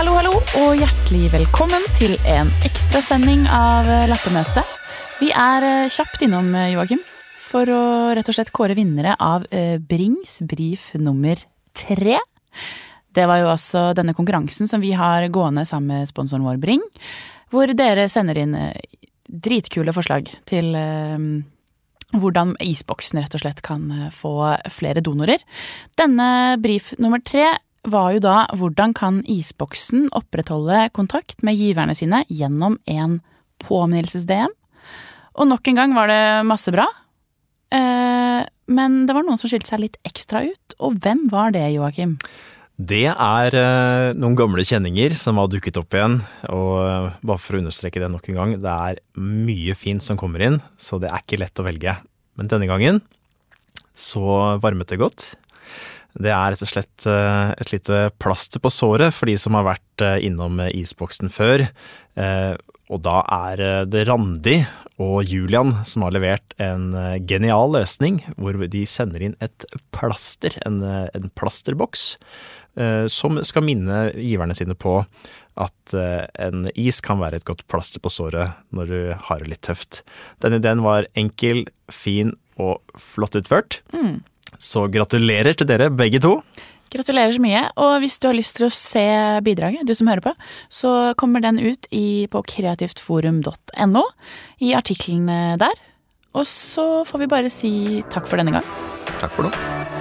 og hjertelig velkommen til en ekstrasending av Lappemøtet. Vi er eh, kjapt innom, eh, Joakim, for å rett og slett kåre vinnere av eh, Brings brief nummer tre. Det var jo altså denne konkurransen som vi har gående sammen med sponsoren vår Bring, hvor dere sender inn dritkule forslag til hvordan isboksen rett og slett kan få flere donorer. Denne brief nummer tre var jo da hvordan kan isboksen opprettholde kontakt med giverne sine gjennom en påminnelses-DM? Og nok en gang var det masse bra. Eh, men det var noen som skilte seg litt ekstra ut. Og hvem var det, Joakim? Det er eh, noen gamle kjenninger som har dukket opp igjen. Og eh, bare for å understreke det nok en gang, det er mye fint som kommer inn, så det er ikke lett å velge. Men denne gangen så varmet det godt. Det er rett og slett eh, et lite plaster på såret for de som har vært eh, innom isboksen før. Eh, og da er det Randi og Julian som har levert en genial løsning, hvor de sender inn et plaster, en, en plasterboks, som skal minne giverne sine på at en is kan være et godt plaster på såret når du har det litt tøft. Denne ideen var enkel, fin og flott utført. Mm. Så gratulerer til dere begge to. Gratulerer så mye. Og hvis du har lyst til å se bidraget, du som hører på, så kommer den ut i, på kreativtforum.no, i artiklene der. Og så får vi bare si takk for denne gang. Takk for nå.